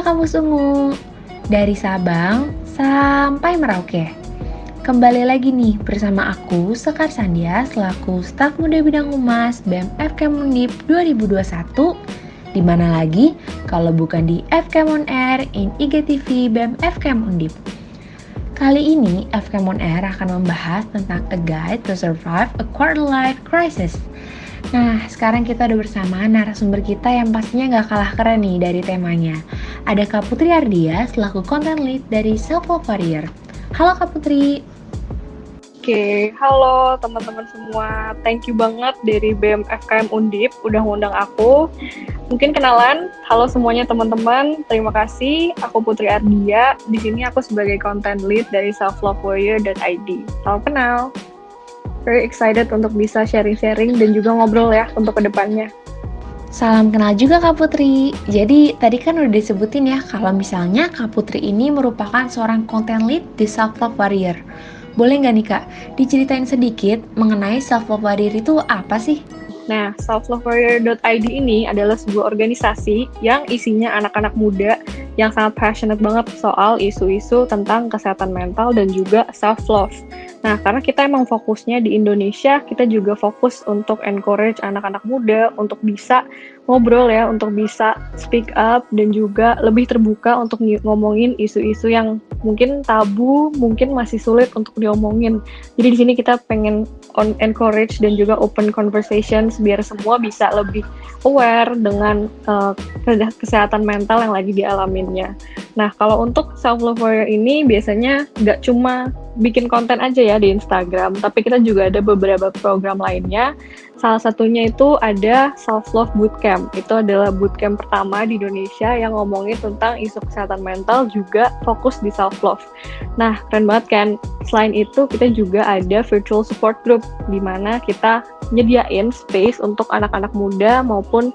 Kamu Ungu, dari Sabang sampai Merauke. Kembali lagi nih bersama aku Sekar Sandia selaku staf muda bidang humas BEM FK Mundip 2021 di mana lagi kalau bukan di FK On Air in IGTV BEM FK Mundip. Kali ini FK On Air akan membahas tentang A Guide to Survive a Quarter Life Crisis Nah, sekarang kita udah bersama narasumber kita yang pastinya gak kalah keren nih dari temanya. Ada Kak Putri Ardia selaku content lead dari Self Love Warrior. Halo Kak Putri. Oke, halo teman-teman semua. Thank you banget dari BEM FKM Undip udah ngundang aku. Mungkin kenalan. Halo semuanya teman-teman. Terima kasih. Aku Putri Ardia. Di sini aku sebagai content lead dari selflovewarrior.id. Salam kenal very excited untuk bisa sharing-sharing dan juga ngobrol ya untuk ke depannya. Salam kenal juga Kak Putri. Jadi tadi kan udah disebutin ya kalau misalnya Kak Putri ini merupakan seorang content lead di Self Love Warrior. Boleh nggak nih Kak, diceritain sedikit mengenai Self Love Warrior itu apa sih? Nah, selflovewarrior.id ini adalah sebuah organisasi yang isinya anak-anak muda yang sangat passionate banget soal isu-isu tentang kesehatan mental dan juga self-love. Nah, karena kita emang fokusnya di Indonesia, kita juga fokus untuk encourage anak-anak muda untuk bisa ngobrol ya, untuk bisa speak up dan juga lebih terbuka untuk ngomongin isu-isu yang mungkin tabu, mungkin masih sulit untuk diomongin. Jadi di sini kita pengen on encourage dan juga open conversations biar semua bisa lebih aware dengan uh, kesehatan mental yang lagi dialaminnya. Nah, kalau untuk self love warrior ini biasanya nggak cuma bikin konten aja ya di Instagram, tapi kita juga ada beberapa program lainnya. Salah satunya itu ada Self Love Bootcamp. Itu adalah bootcamp pertama di Indonesia yang ngomongin tentang isu kesehatan mental juga fokus di self love. Nah, keren banget kan? Selain itu, kita juga ada virtual support group di mana kita nyediain space untuk anak-anak muda maupun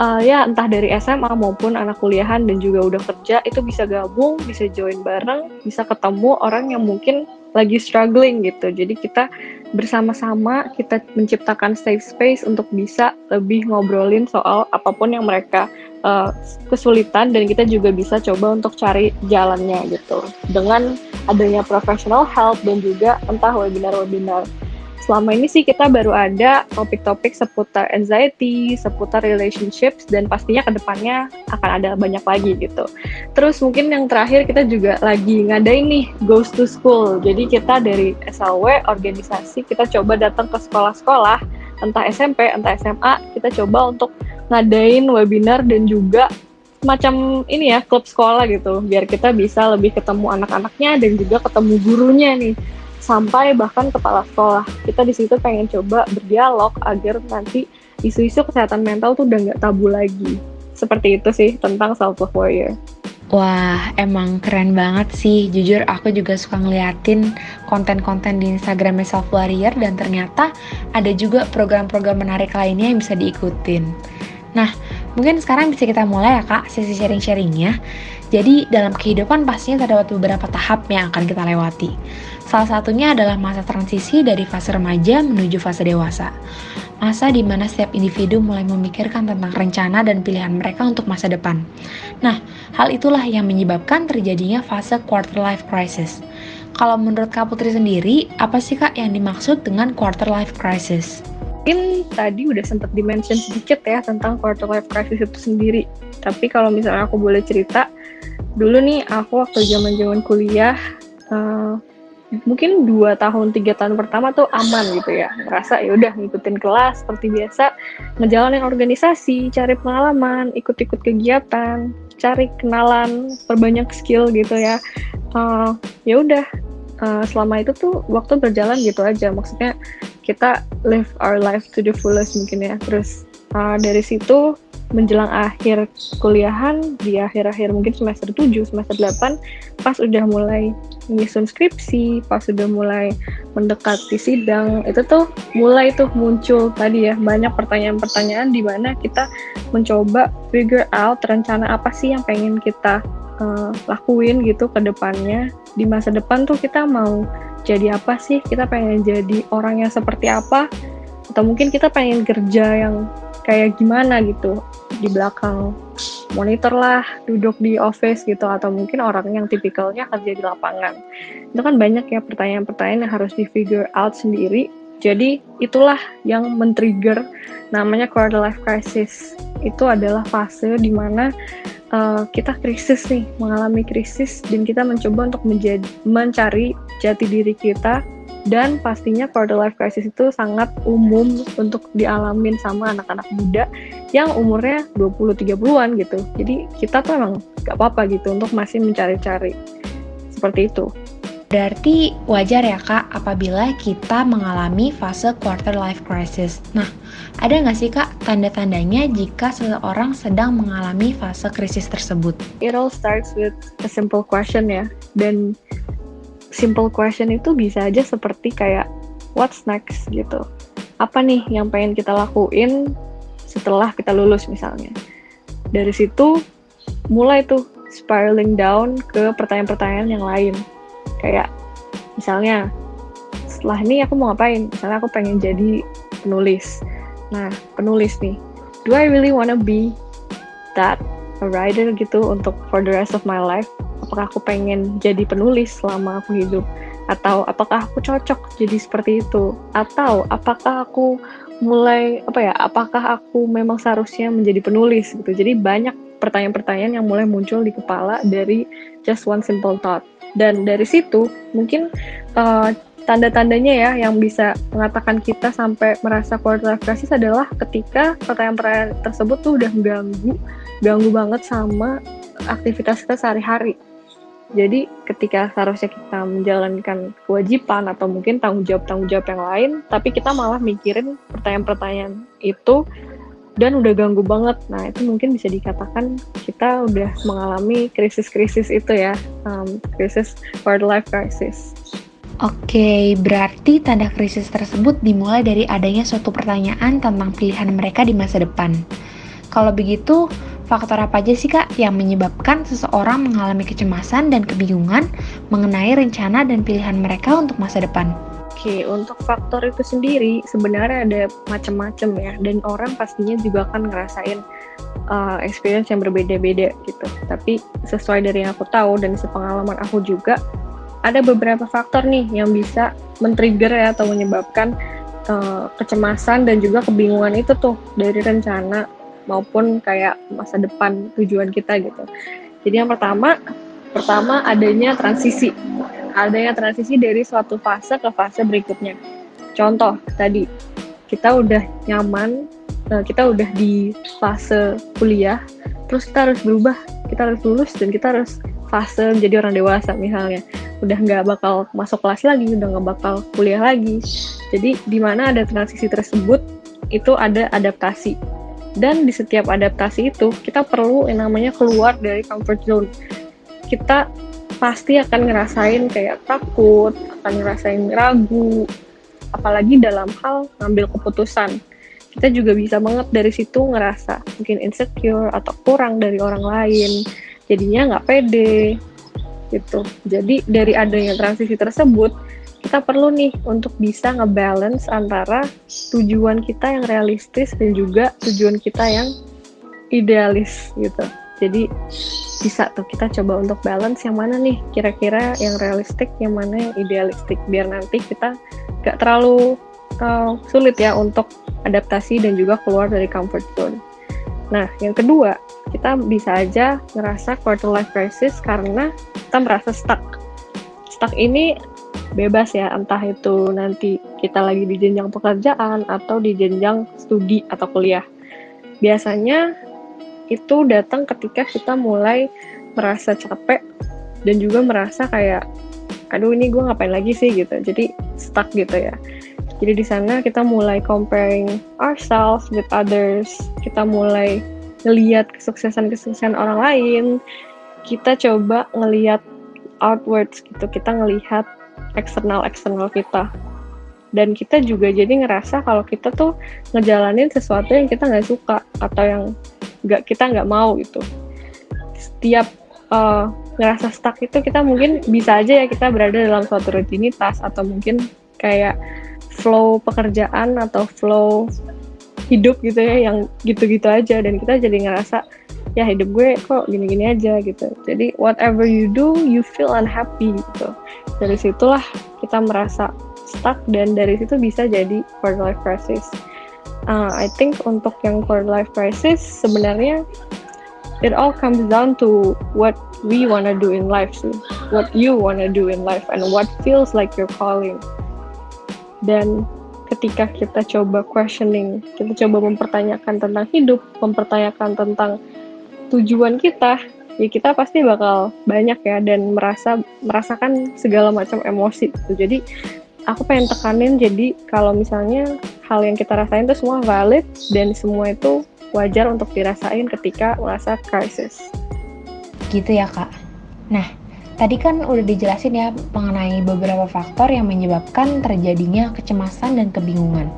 uh, ya entah dari SMA maupun anak kuliahan dan juga udah kerja itu bisa gabung, bisa join bareng, bisa ketemu orang yang mungkin lagi struggling gitu. Jadi kita bersama-sama kita menciptakan safe space untuk bisa lebih ngobrolin soal apa pun yang mereka uh, kesulitan dan kita juga bisa coba untuk cari jalannya gitu. Dengan adanya professional help dan juga entah webinar-webinar selama ini sih kita baru ada topik-topik seputar anxiety, seputar relationships, dan pastinya ke depannya akan ada banyak lagi gitu. Terus mungkin yang terakhir kita juga lagi ngadain nih Goes to School. Jadi kita dari SLW, organisasi, kita coba datang ke sekolah-sekolah, entah SMP, entah SMA, kita coba untuk ngadain webinar dan juga macam ini ya klub sekolah gitu biar kita bisa lebih ketemu anak-anaknya dan juga ketemu gurunya nih sampai bahkan kepala sekolah. Kita di situ pengen coba berdialog agar nanti isu-isu kesehatan mental tuh udah nggak tabu lagi. Seperti itu sih tentang self love warrior. Wah, emang keren banget sih. Jujur aku juga suka ngeliatin konten-konten di Instagram Self Warrior dan ternyata ada juga program-program menarik lainnya yang bisa diikutin. Nah, mungkin sekarang bisa kita mulai ya kak sesi sharing-sharingnya. Jadi dalam kehidupan pastinya terdapat beberapa tahap yang akan kita lewati. Salah satunya adalah masa transisi dari fase remaja menuju fase dewasa. Masa di mana setiap individu mulai memikirkan tentang rencana dan pilihan mereka untuk masa depan. Nah, hal itulah yang menyebabkan terjadinya fase quarter life crisis. Kalau menurut Kak Putri sendiri, apa sih Kak yang dimaksud dengan quarter life crisis? Mungkin tadi udah sempat dimention sedikit ya tentang quarter life crisis itu sendiri. Tapi kalau misalnya aku boleh cerita, dulu nih aku waktu zaman-zaman kuliah, uh, mungkin dua tahun tiga tahun pertama tuh aman gitu ya. Ngerasa ya udah ngikutin kelas seperti biasa ngejalanin organisasi cari pengalaman ikut-ikut kegiatan cari kenalan perbanyak skill gitu ya. Uh, ya udah uh, selama itu tuh waktu berjalan gitu aja. Maksudnya kita live our life to the fullest mungkin ya terus uh, dari situ menjelang akhir kuliahan di akhir-akhir mungkin semester 7, semester 8 pas udah mulai nyusun skripsi, pas udah mulai mendekati sidang, itu tuh mulai tuh muncul tadi ya banyak pertanyaan-pertanyaan di mana kita mencoba figure out rencana apa sih yang pengen kita uh, lakuin gitu ke depannya. Di masa depan tuh kita mau jadi apa sih? Kita pengen jadi orang yang seperti apa? Atau mungkin kita pengen kerja yang kayak gimana gitu di belakang monitor lah, duduk di office gitu, atau mungkin orang yang tipikalnya kerja di lapangan. Itu kan banyak ya pertanyaan-pertanyaan yang harus di figure out sendiri. Jadi itulah yang men-trigger namanya quarter life crisis. Itu adalah fase di mana uh, kita krisis nih, mengalami krisis dan kita mencoba untuk menjadi, mencari jati diri kita dan pastinya quarter life crisis itu sangat umum untuk dialamin sama anak-anak muda yang umurnya 20-30an gitu. Jadi kita tuh emang gak apa-apa gitu untuk masih mencari-cari. Seperti itu. Berarti wajar ya kak apabila kita mengalami fase quarter life crisis. Nah, ada nggak sih kak tanda-tandanya jika seseorang sedang mengalami fase krisis tersebut? It all starts with a simple question ya. Dan simple question itu bisa aja seperti kayak what's next gitu. Apa nih yang pengen kita lakuin setelah kita lulus misalnya. Dari situ mulai tuh spiraling down ke pertanyaan-pertanyaan yang lain. Kayak misalnya setelah ini aku mau ngapain? Misalnya aku pengen jadi penulis. Nah, penulis nih. Do I really wanna be that a writer gitu untuk for the rest of my life? apakah aku pengen jadi penulis selama aku hidup atau apakah aku cocok jadi seperti itu atau apakah aku mulai apa ya apakah aku memang seharusnya menjadi penulis gitu jadi banyak pertanyaan-pertanyaan yang mulai muncul di kepala dari just one simple thought. Dan dari situ mungkin uh, tanda-tandanya ya yang bisa mengatakan kita sampai merasa quarter life crisis adalah ketika pertanyaan-pertanyaan tersebut tuh udah ganggu ganggu banget sama aktivitas kita sehari-hari. Jadi ketika seharusnya kita menjalankan kewajiban atau mungkin tanggung jawab-tanggung jawab yang lain, tapi kita malah mikirin pertanyaan-pertanyaan itu dan udah ganggu banget. Nah itu mungkin bisa dikatakan kita udah mengalami krisis-krisis itu ya, um, krisis quarter life crisis. Oke, berarti tanda krisis tersebut dimulai dari adanya suatu pertanyaan tentang pilihan mereka di masa depan. Kalau begitu, Faktor apa aja sih kak yang menyebabkan seseorang mengalami kecemasan dan kebingungan mengenai rencana dan pilihan mereka untuk masa depan? Oke, untuk faktor itu sendiri sebenarnya ada macam-macam ya, dan orang pastinya juga akan ngerasain uh, experience yang berbeda-beda gitu. Tapi sesuai dari yang aku tahu dan sepengalaman aku juga, ada beberapa faktor nih yang bisa men-trigger ya atau menyebabkan uh, kecemasan dan juga kebingungan itu tuh dari rencana maupun kayak masa depan tujuan kita gitu. Jadi yang pertama, pertama adanya transisi. Adanya transisi dari suatu fase ke fase berikutnya. Contoh tadi, kita udah nyaman, eh, kita udah di fase kuliah, terus kita harus berubah, kita harus lulus dan kita harus fase menjadi orang dewasa misalnya. Udah nggak bakal masuk kelas lagi, udah nggak bakal kuliah lagi. Jadi di mana ada transisi tersebut, itu ada adaptasi dan di setiap adaptasi itu kita perlu yang namanya keluar dari comfort zone kita pasti akan ngerasain kayak takut akan ngerasain ragu apalagi dalam hal ngambil keputusan. Kita juga bisa banget dari situ ngerasa mungkin insecure atau kurang dari orang lain. Jadinya nggak pede gitu. Jadi dari adanya transisi tersebut kita perlu nih untuk bisa ngebalance antara tujuan kita yang realistis dan juga tujuan kita yang idealis gitu. Jadi bisa tuh kita coba untuk balance yang mana nih kira-kira yang realistik, yang mana yang idealistik biar nanti kita gak terlalu uh, sulit ya untuk adaptasi dan juga keluar dari comfort zone. Nah, yang kedua, kita bisa aja ngerasa quarter life crisis karena kita merasa stuck. Stuck ini bebas ya entah itu nanti kita lagi di jenjang pekerjaan atau di jenjang studi atau kuliah biasanya itu datang ketika kita mulai merasa capek dan juga merasa kayak aduh ini gue ngapain lagi sih? gitu. Jadi stuck gitu ya. Jadi di sana kita mulai comparing ourselves with others. Kita mulai ngeliat kesuksesan-kesuksesan orang lain. Kita coba ngeliat outwards gitu. Kita ngelihat eksternal eksternal kita. Dan kita juga jadi ngerasa kalau kita tuh ngejalanin sesuatu yang kita nggak suka atau yang nggak kita nggak mau gitu. Setiap uh, ngerasa stuck itu kita mungkin bisa aja ya kita berada dalam suatu rutinitas atau mungkin kayak flow pekerjaan atau flow hidup gitu ya yang gitu-gitu aja. Dan kita jadi ngerasa ya hidup gue kok gini-gini aja gitu. Jadi whatever you do you feel unhappy gitu. Dari situlah kita merasa stuck dan dari situ bisa jadi quarter life crisis uh, I think untuk yang quarter life crisis sebenarnya it all comes down to what we wanna do in life sih what you wanna do in life and what feels like your calling dan ketika kita coba questioning kita coba mempertanyakan tentang hidup mempertanyakan tentang tujuan kita ya kita pasti bakal banyak ya dan merasa merasakan segala macam emosi gitu. Jadi aku pengen tekanin jadi kalau misalnya hal yang kita rasain itu semua valid dan semua itu wajar untuk dirasain ketika merasa crisis. Gitu ya kak. Nah, tadi kan udah dijelasin ya mengenai beberapa faktor yang menyebabkan terjadinya kecemasan dan kebingungan.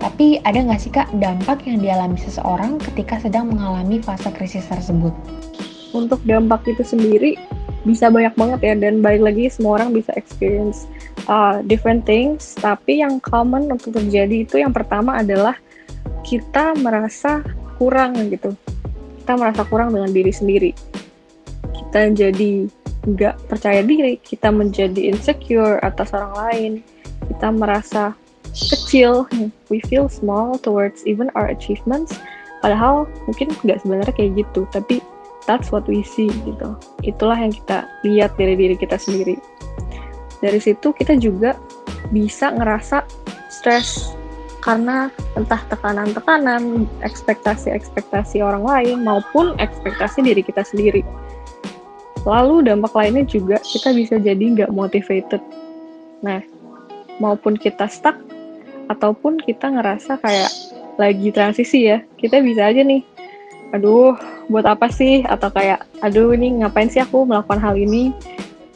Tapi ada nggak sih kak dampak yang dialami seseorang ketika sedang mengalami fase krisis tersebut? Untuk dampak itu sendiri bisa banyak banget ya dan balik lagi semua orang bisa experience uh, different things. Tapi yang common untuk terjadi itu yang pertama adalah kita merasa kurang gitu. Kita merasa kurang dengan diri sendiri. Kita jadi nggak percaya diri, kita menjadi insecure atas orang lain, kita merasa kecil, we feel small towards even our achievements. Padahal mungkin nggak sebenarnya kayak gitu, tapi that's what we see gitu. Itulah yang kita lihat dari diri kita sendiri. Dari situ kita juga bisa ngerasa stres karena entah tekanan-tekanan, ekspektasi-ekspektasi orang lain maupun ekspektasi diri kita sendiri. Lalu dampak lainnya juga kita bisa jadi nggak motivated. Nah, maupun kita stuck ataupun kita ngerasa kayak lagi transisi ya kita bisa aja nih aduh buat apa sih atau kayak aduh ini ngapain sih aku melakukan hal ini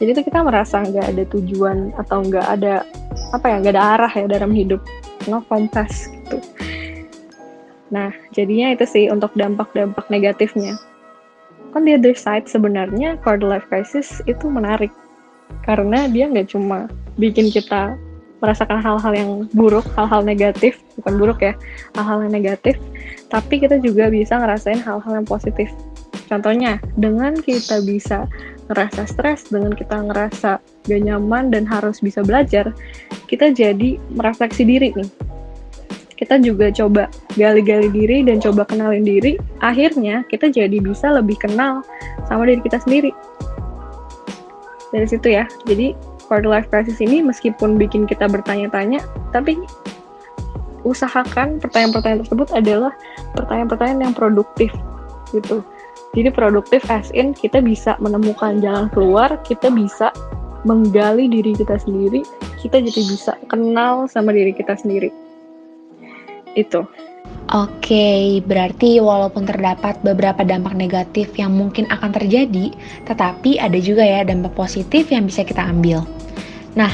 jadi itu kita merasa nggak ada tujuan atau nggak ada apa ya nggak ada arah ya dalam hidup. No kompas gitu. Nah jadinya itu sih untuk dampak-dampak negatifnya. On the other side sebenarnya quarter life crisis itu menarik. Karena dia nggak cuma bikin kita merasakan hal-hal yang buruk, hal-hal negatif, bukan buruk ya, hal-hal yang negatif, tapi kita juga bisa ngerasain hal-hal yang positif. Contohnya, dengan kita bisa ngerasa stres, dengan kita ngerasa gak nyaman dan harus bisa belajar, kita jadi merefleksi diri nih. Kita juga coba gali-gali diri dan coba kenalin diri, akhirnya kita jadi bisa lebih kenal sama diri kita sendiri. Dari situ ya, jadi quarter life crisis ini meskipun bikin kita bertanya-tanya, tapi usahakan pertanyaan-pertanyaan tersebut adalah pertanyaan-pertanyaan yang produktif gitu. Jadi produktif as in kita bisa menemukan jalan keluar, kita bisa menggali diri kita sendiri, kita jadi bisa kenal sama diri kita sendiri. Itu. Oke, berarti walaupun terdapat beberapa dampak negatif yang mungkin akan terjadi, tetapi ada juga ya dampak positif yang bisa kita ambil. Nah,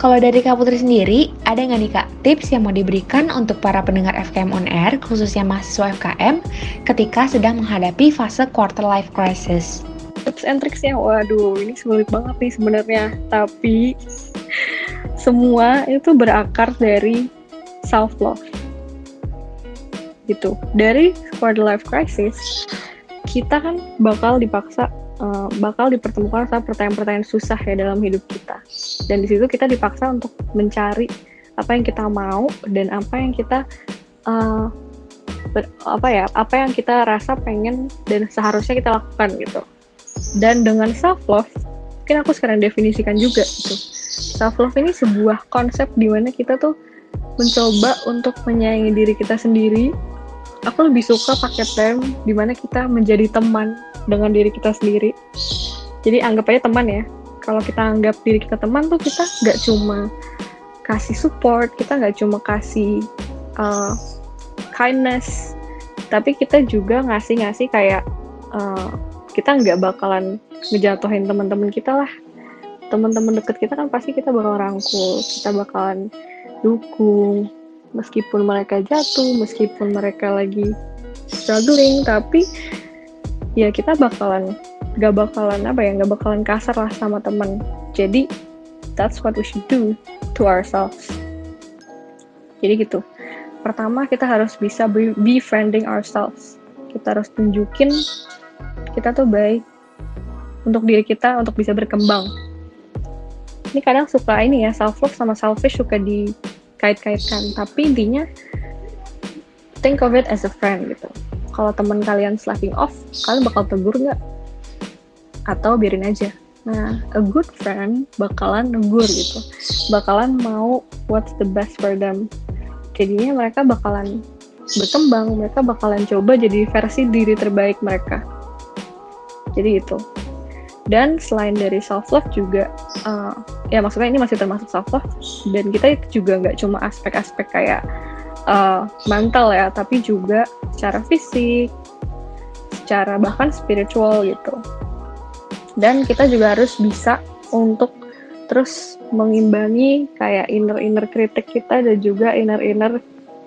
kalau dari Kak Putri sendiri, ada nggak nih Kak tips yang mau diberikan untuk para pendengar FKM On Air, khususnya mahasiswa FKM, ketika sedang menghadapi fase quarter life crisis? Tips and tricks ya, waduh ini sulit banget nih sebenarnya. Tapi semua itu berakar dari self love gitu dari quarter life crisis kita kan bakal dipaksa uh, bakal dipertemukan sama pertanyaan-pertanyaan susah ya dalam hidup kita. Dan di situ kita dipaksa untuk mencari apa yang kita mau dan apa yang kita uh, ber, apa ya apa yang kita rasa pengen dan seharusnya kita lakukan gitu. Dan dengan self love mungkin aku sekarang definisikan juga gitu. Self love ini sebuah konsep di mana kita tuh mencoba untuk menyayangi diri kita sendiri. Aku lebih suka pakai term di mana kita menjadi teman dengan diri kita sendiri. Jadi anggap aja teman ya. Kalau kita anggap diri kita teman tuh kita nggak cuma kasih support kita nggak cuma kasih uh, kindness tapi kita juga ngasih-ngasih kayak uh, kita nggak bakalan ngejatuhin teman-teman kita lah. Teman-teman deket kita kan pasti kita bakal rangkul kita bakalan dukung. Meskipun mereka jatuh, meskipun mereka lagi struggling, tapi ya kita bakalan gak bakalan apa ya gak bakalan kasar lah sama temen. Jadi that's what we should do to ourselves. Jadi gitu. pertama kita harus bisa befriending ourselves. Kita harus tunjukin kita tuh baik untuk diri kita untuk bisa berkembang. Ini kadang suka ini ya self love sama selfish suka dikait-kaitkan, tapi intinya think of it as a friend gitu. Kalau teman kalian slacking off, kalian bakal tegur nggak? Atau biarin aja. Nah, a good friend bakalan negur gitu, bakalan mau what's the best for them. Jadinya mereka bakalan berkembang, mereka bakalan coba jadi versi diri terbaik mereka. Jadi itu dan selain dari self love juga uh, ya maksudnya ini masih termasuk self love dan kita itu juga nggak cuma aspek-aspek kayak uh, mental ya tapi juga secara fisik secara bahkan spiritual gitu. Dan kita juga harus bisa untuk terus mengimbangi kayak inner inner kritik kita dan juga inner inner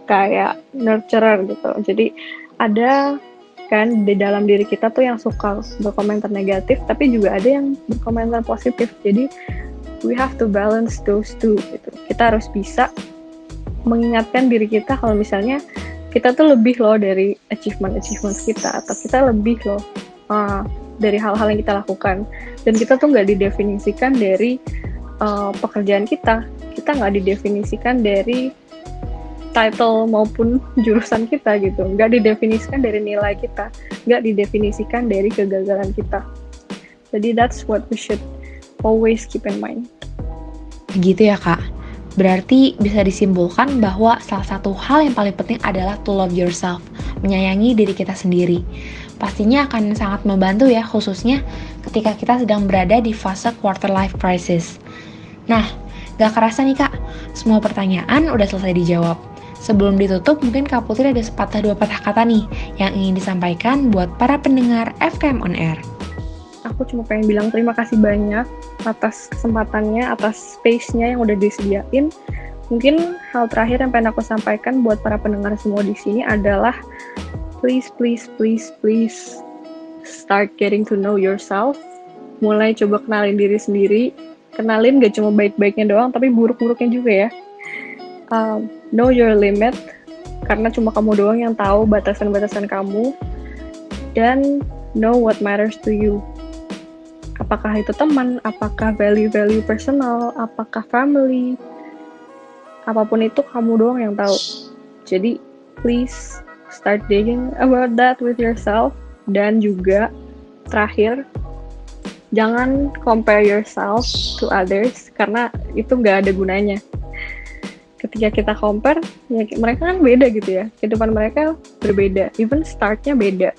kayak nurturer gitu. Jadi ada kan di dalam diri kita tuh yang suka berkomentar negatif tapi juga ada yang berkomentar positif. Jadi we have to balance those two gitu. Kita harus bisa mengingatkan diri kita kalau misalnya kita tuh lebih loh dari achievement achievement kita atau kita lebih loh uh, dari hal-hal yang kita lakukan. Dan kita tuh nggak didefinisikan dari uh, pekerjaan kita. Kita nggak didefinisikan dari title maupun jurusan kita gitu. Nggak didefinisikan dari nilai kita. Nggak didefinisikan dari kegagalan kita. Jadi that's what we should always keep in mind. Gitu ya kak Berarti bisa disimpulkan bahwa salah satu hal yang paling penting adalah to love yourself, menyayangi diri kita sendiri. Pastinya akan sangat membantu ya, khususnya ketika kita sedang berada di fase quarter life crisis. Nah, gak kerasa nih kak, semua pertanyaan udah selesai dijawab. Sebelum ditutup, mungkin Kak Putri ada sepatah dua patah kata nih yang ingin disampaikan buat para pendengar FKM On Air. Aku cuma pengen bilang terima kasih banyak atas kesempatannya, atas space-nya yang udah disediain. Mungkin hal terakhir yang pengen aku sampaikan buat para pendengar semua di sini adalah please, please, please, please start getting to know yourself. Mulai coba kenalin diri sendiri. Kenalin gak cuma baik-baiknya doang, tapi buruk-buruknya juga ya um, know your limit karena cuma kamu doang yang tahu batasan-batasan kamu dan know what matters to you. Apakah itu teman, apakah value-value personal, apakah family, apa pun itu kamu doang yang tahu. Jadi please start digging about that with yourself. Dan juga terakhir jangan compare yourself to others karena itu nggak ada gunanya. Ketika kita compare ya mereka kan beda gitu ya. Kehidupan mereka berbeda. Even startnya beda.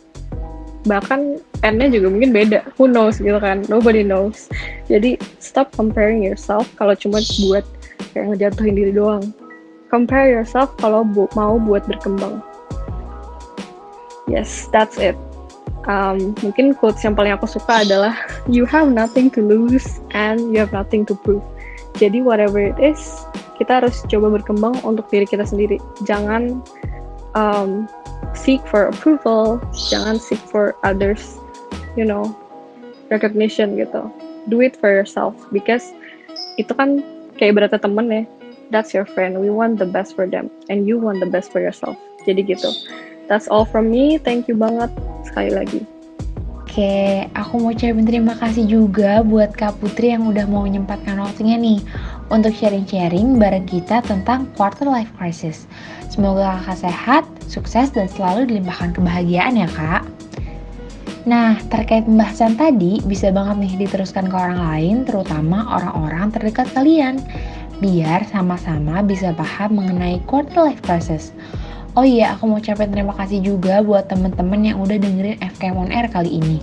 Bahkan endnya juga mungkin beda. Who knows gitu kan? Nobody knows. Jadi stop comparing yourself kalau cuma buat kayak ngejatuhin diri doang. Compare yourself kalau bu mau buat berkembang. Yes that's it. Um, mungkin quotes yang paling aku suka adalah you have nothing to lose and you have nothing to prove. Jadi whatever it is kita harus coba berkembang untuk diri kita sendiri. Jangan um, seek for approval jangan seek for others you know recognition gitu. Do it for yourself because itu kan kayak berarti temen ya. That's your friend. We want the best for them and you want the best for yourself. Jadi gitu. That's all from me. Thank you banget sekali lagi. Oke, aku mau ucapin terima kasih juga buat Kak Putri yang udah mau menyempatkan waktunya nih untuk sharing-sharing bareng kita tentang quarter life crisis. Semoga kakak sehat, sukses, dan selalu dilimpahkan kebahagiaan ya kak. Nah, terkait pembahasan tadi, bisa banget nih diteruskan ke orang lain, terutama orang-orang terdekat kalian, biar sama-sama bisa paham mengenai quarter life crisis. Oh iya, aku mau ucapin terima kasih juga buat temen-temen yang udah dengerin On Air kali ini.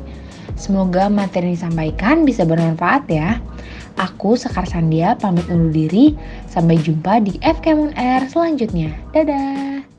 Semoga materi yang disampaikan bisa bermanfaat ya. Aku Sekar Sandia pamit undur diri. Sampai jumpa di On Air selanjutnya. Dadah!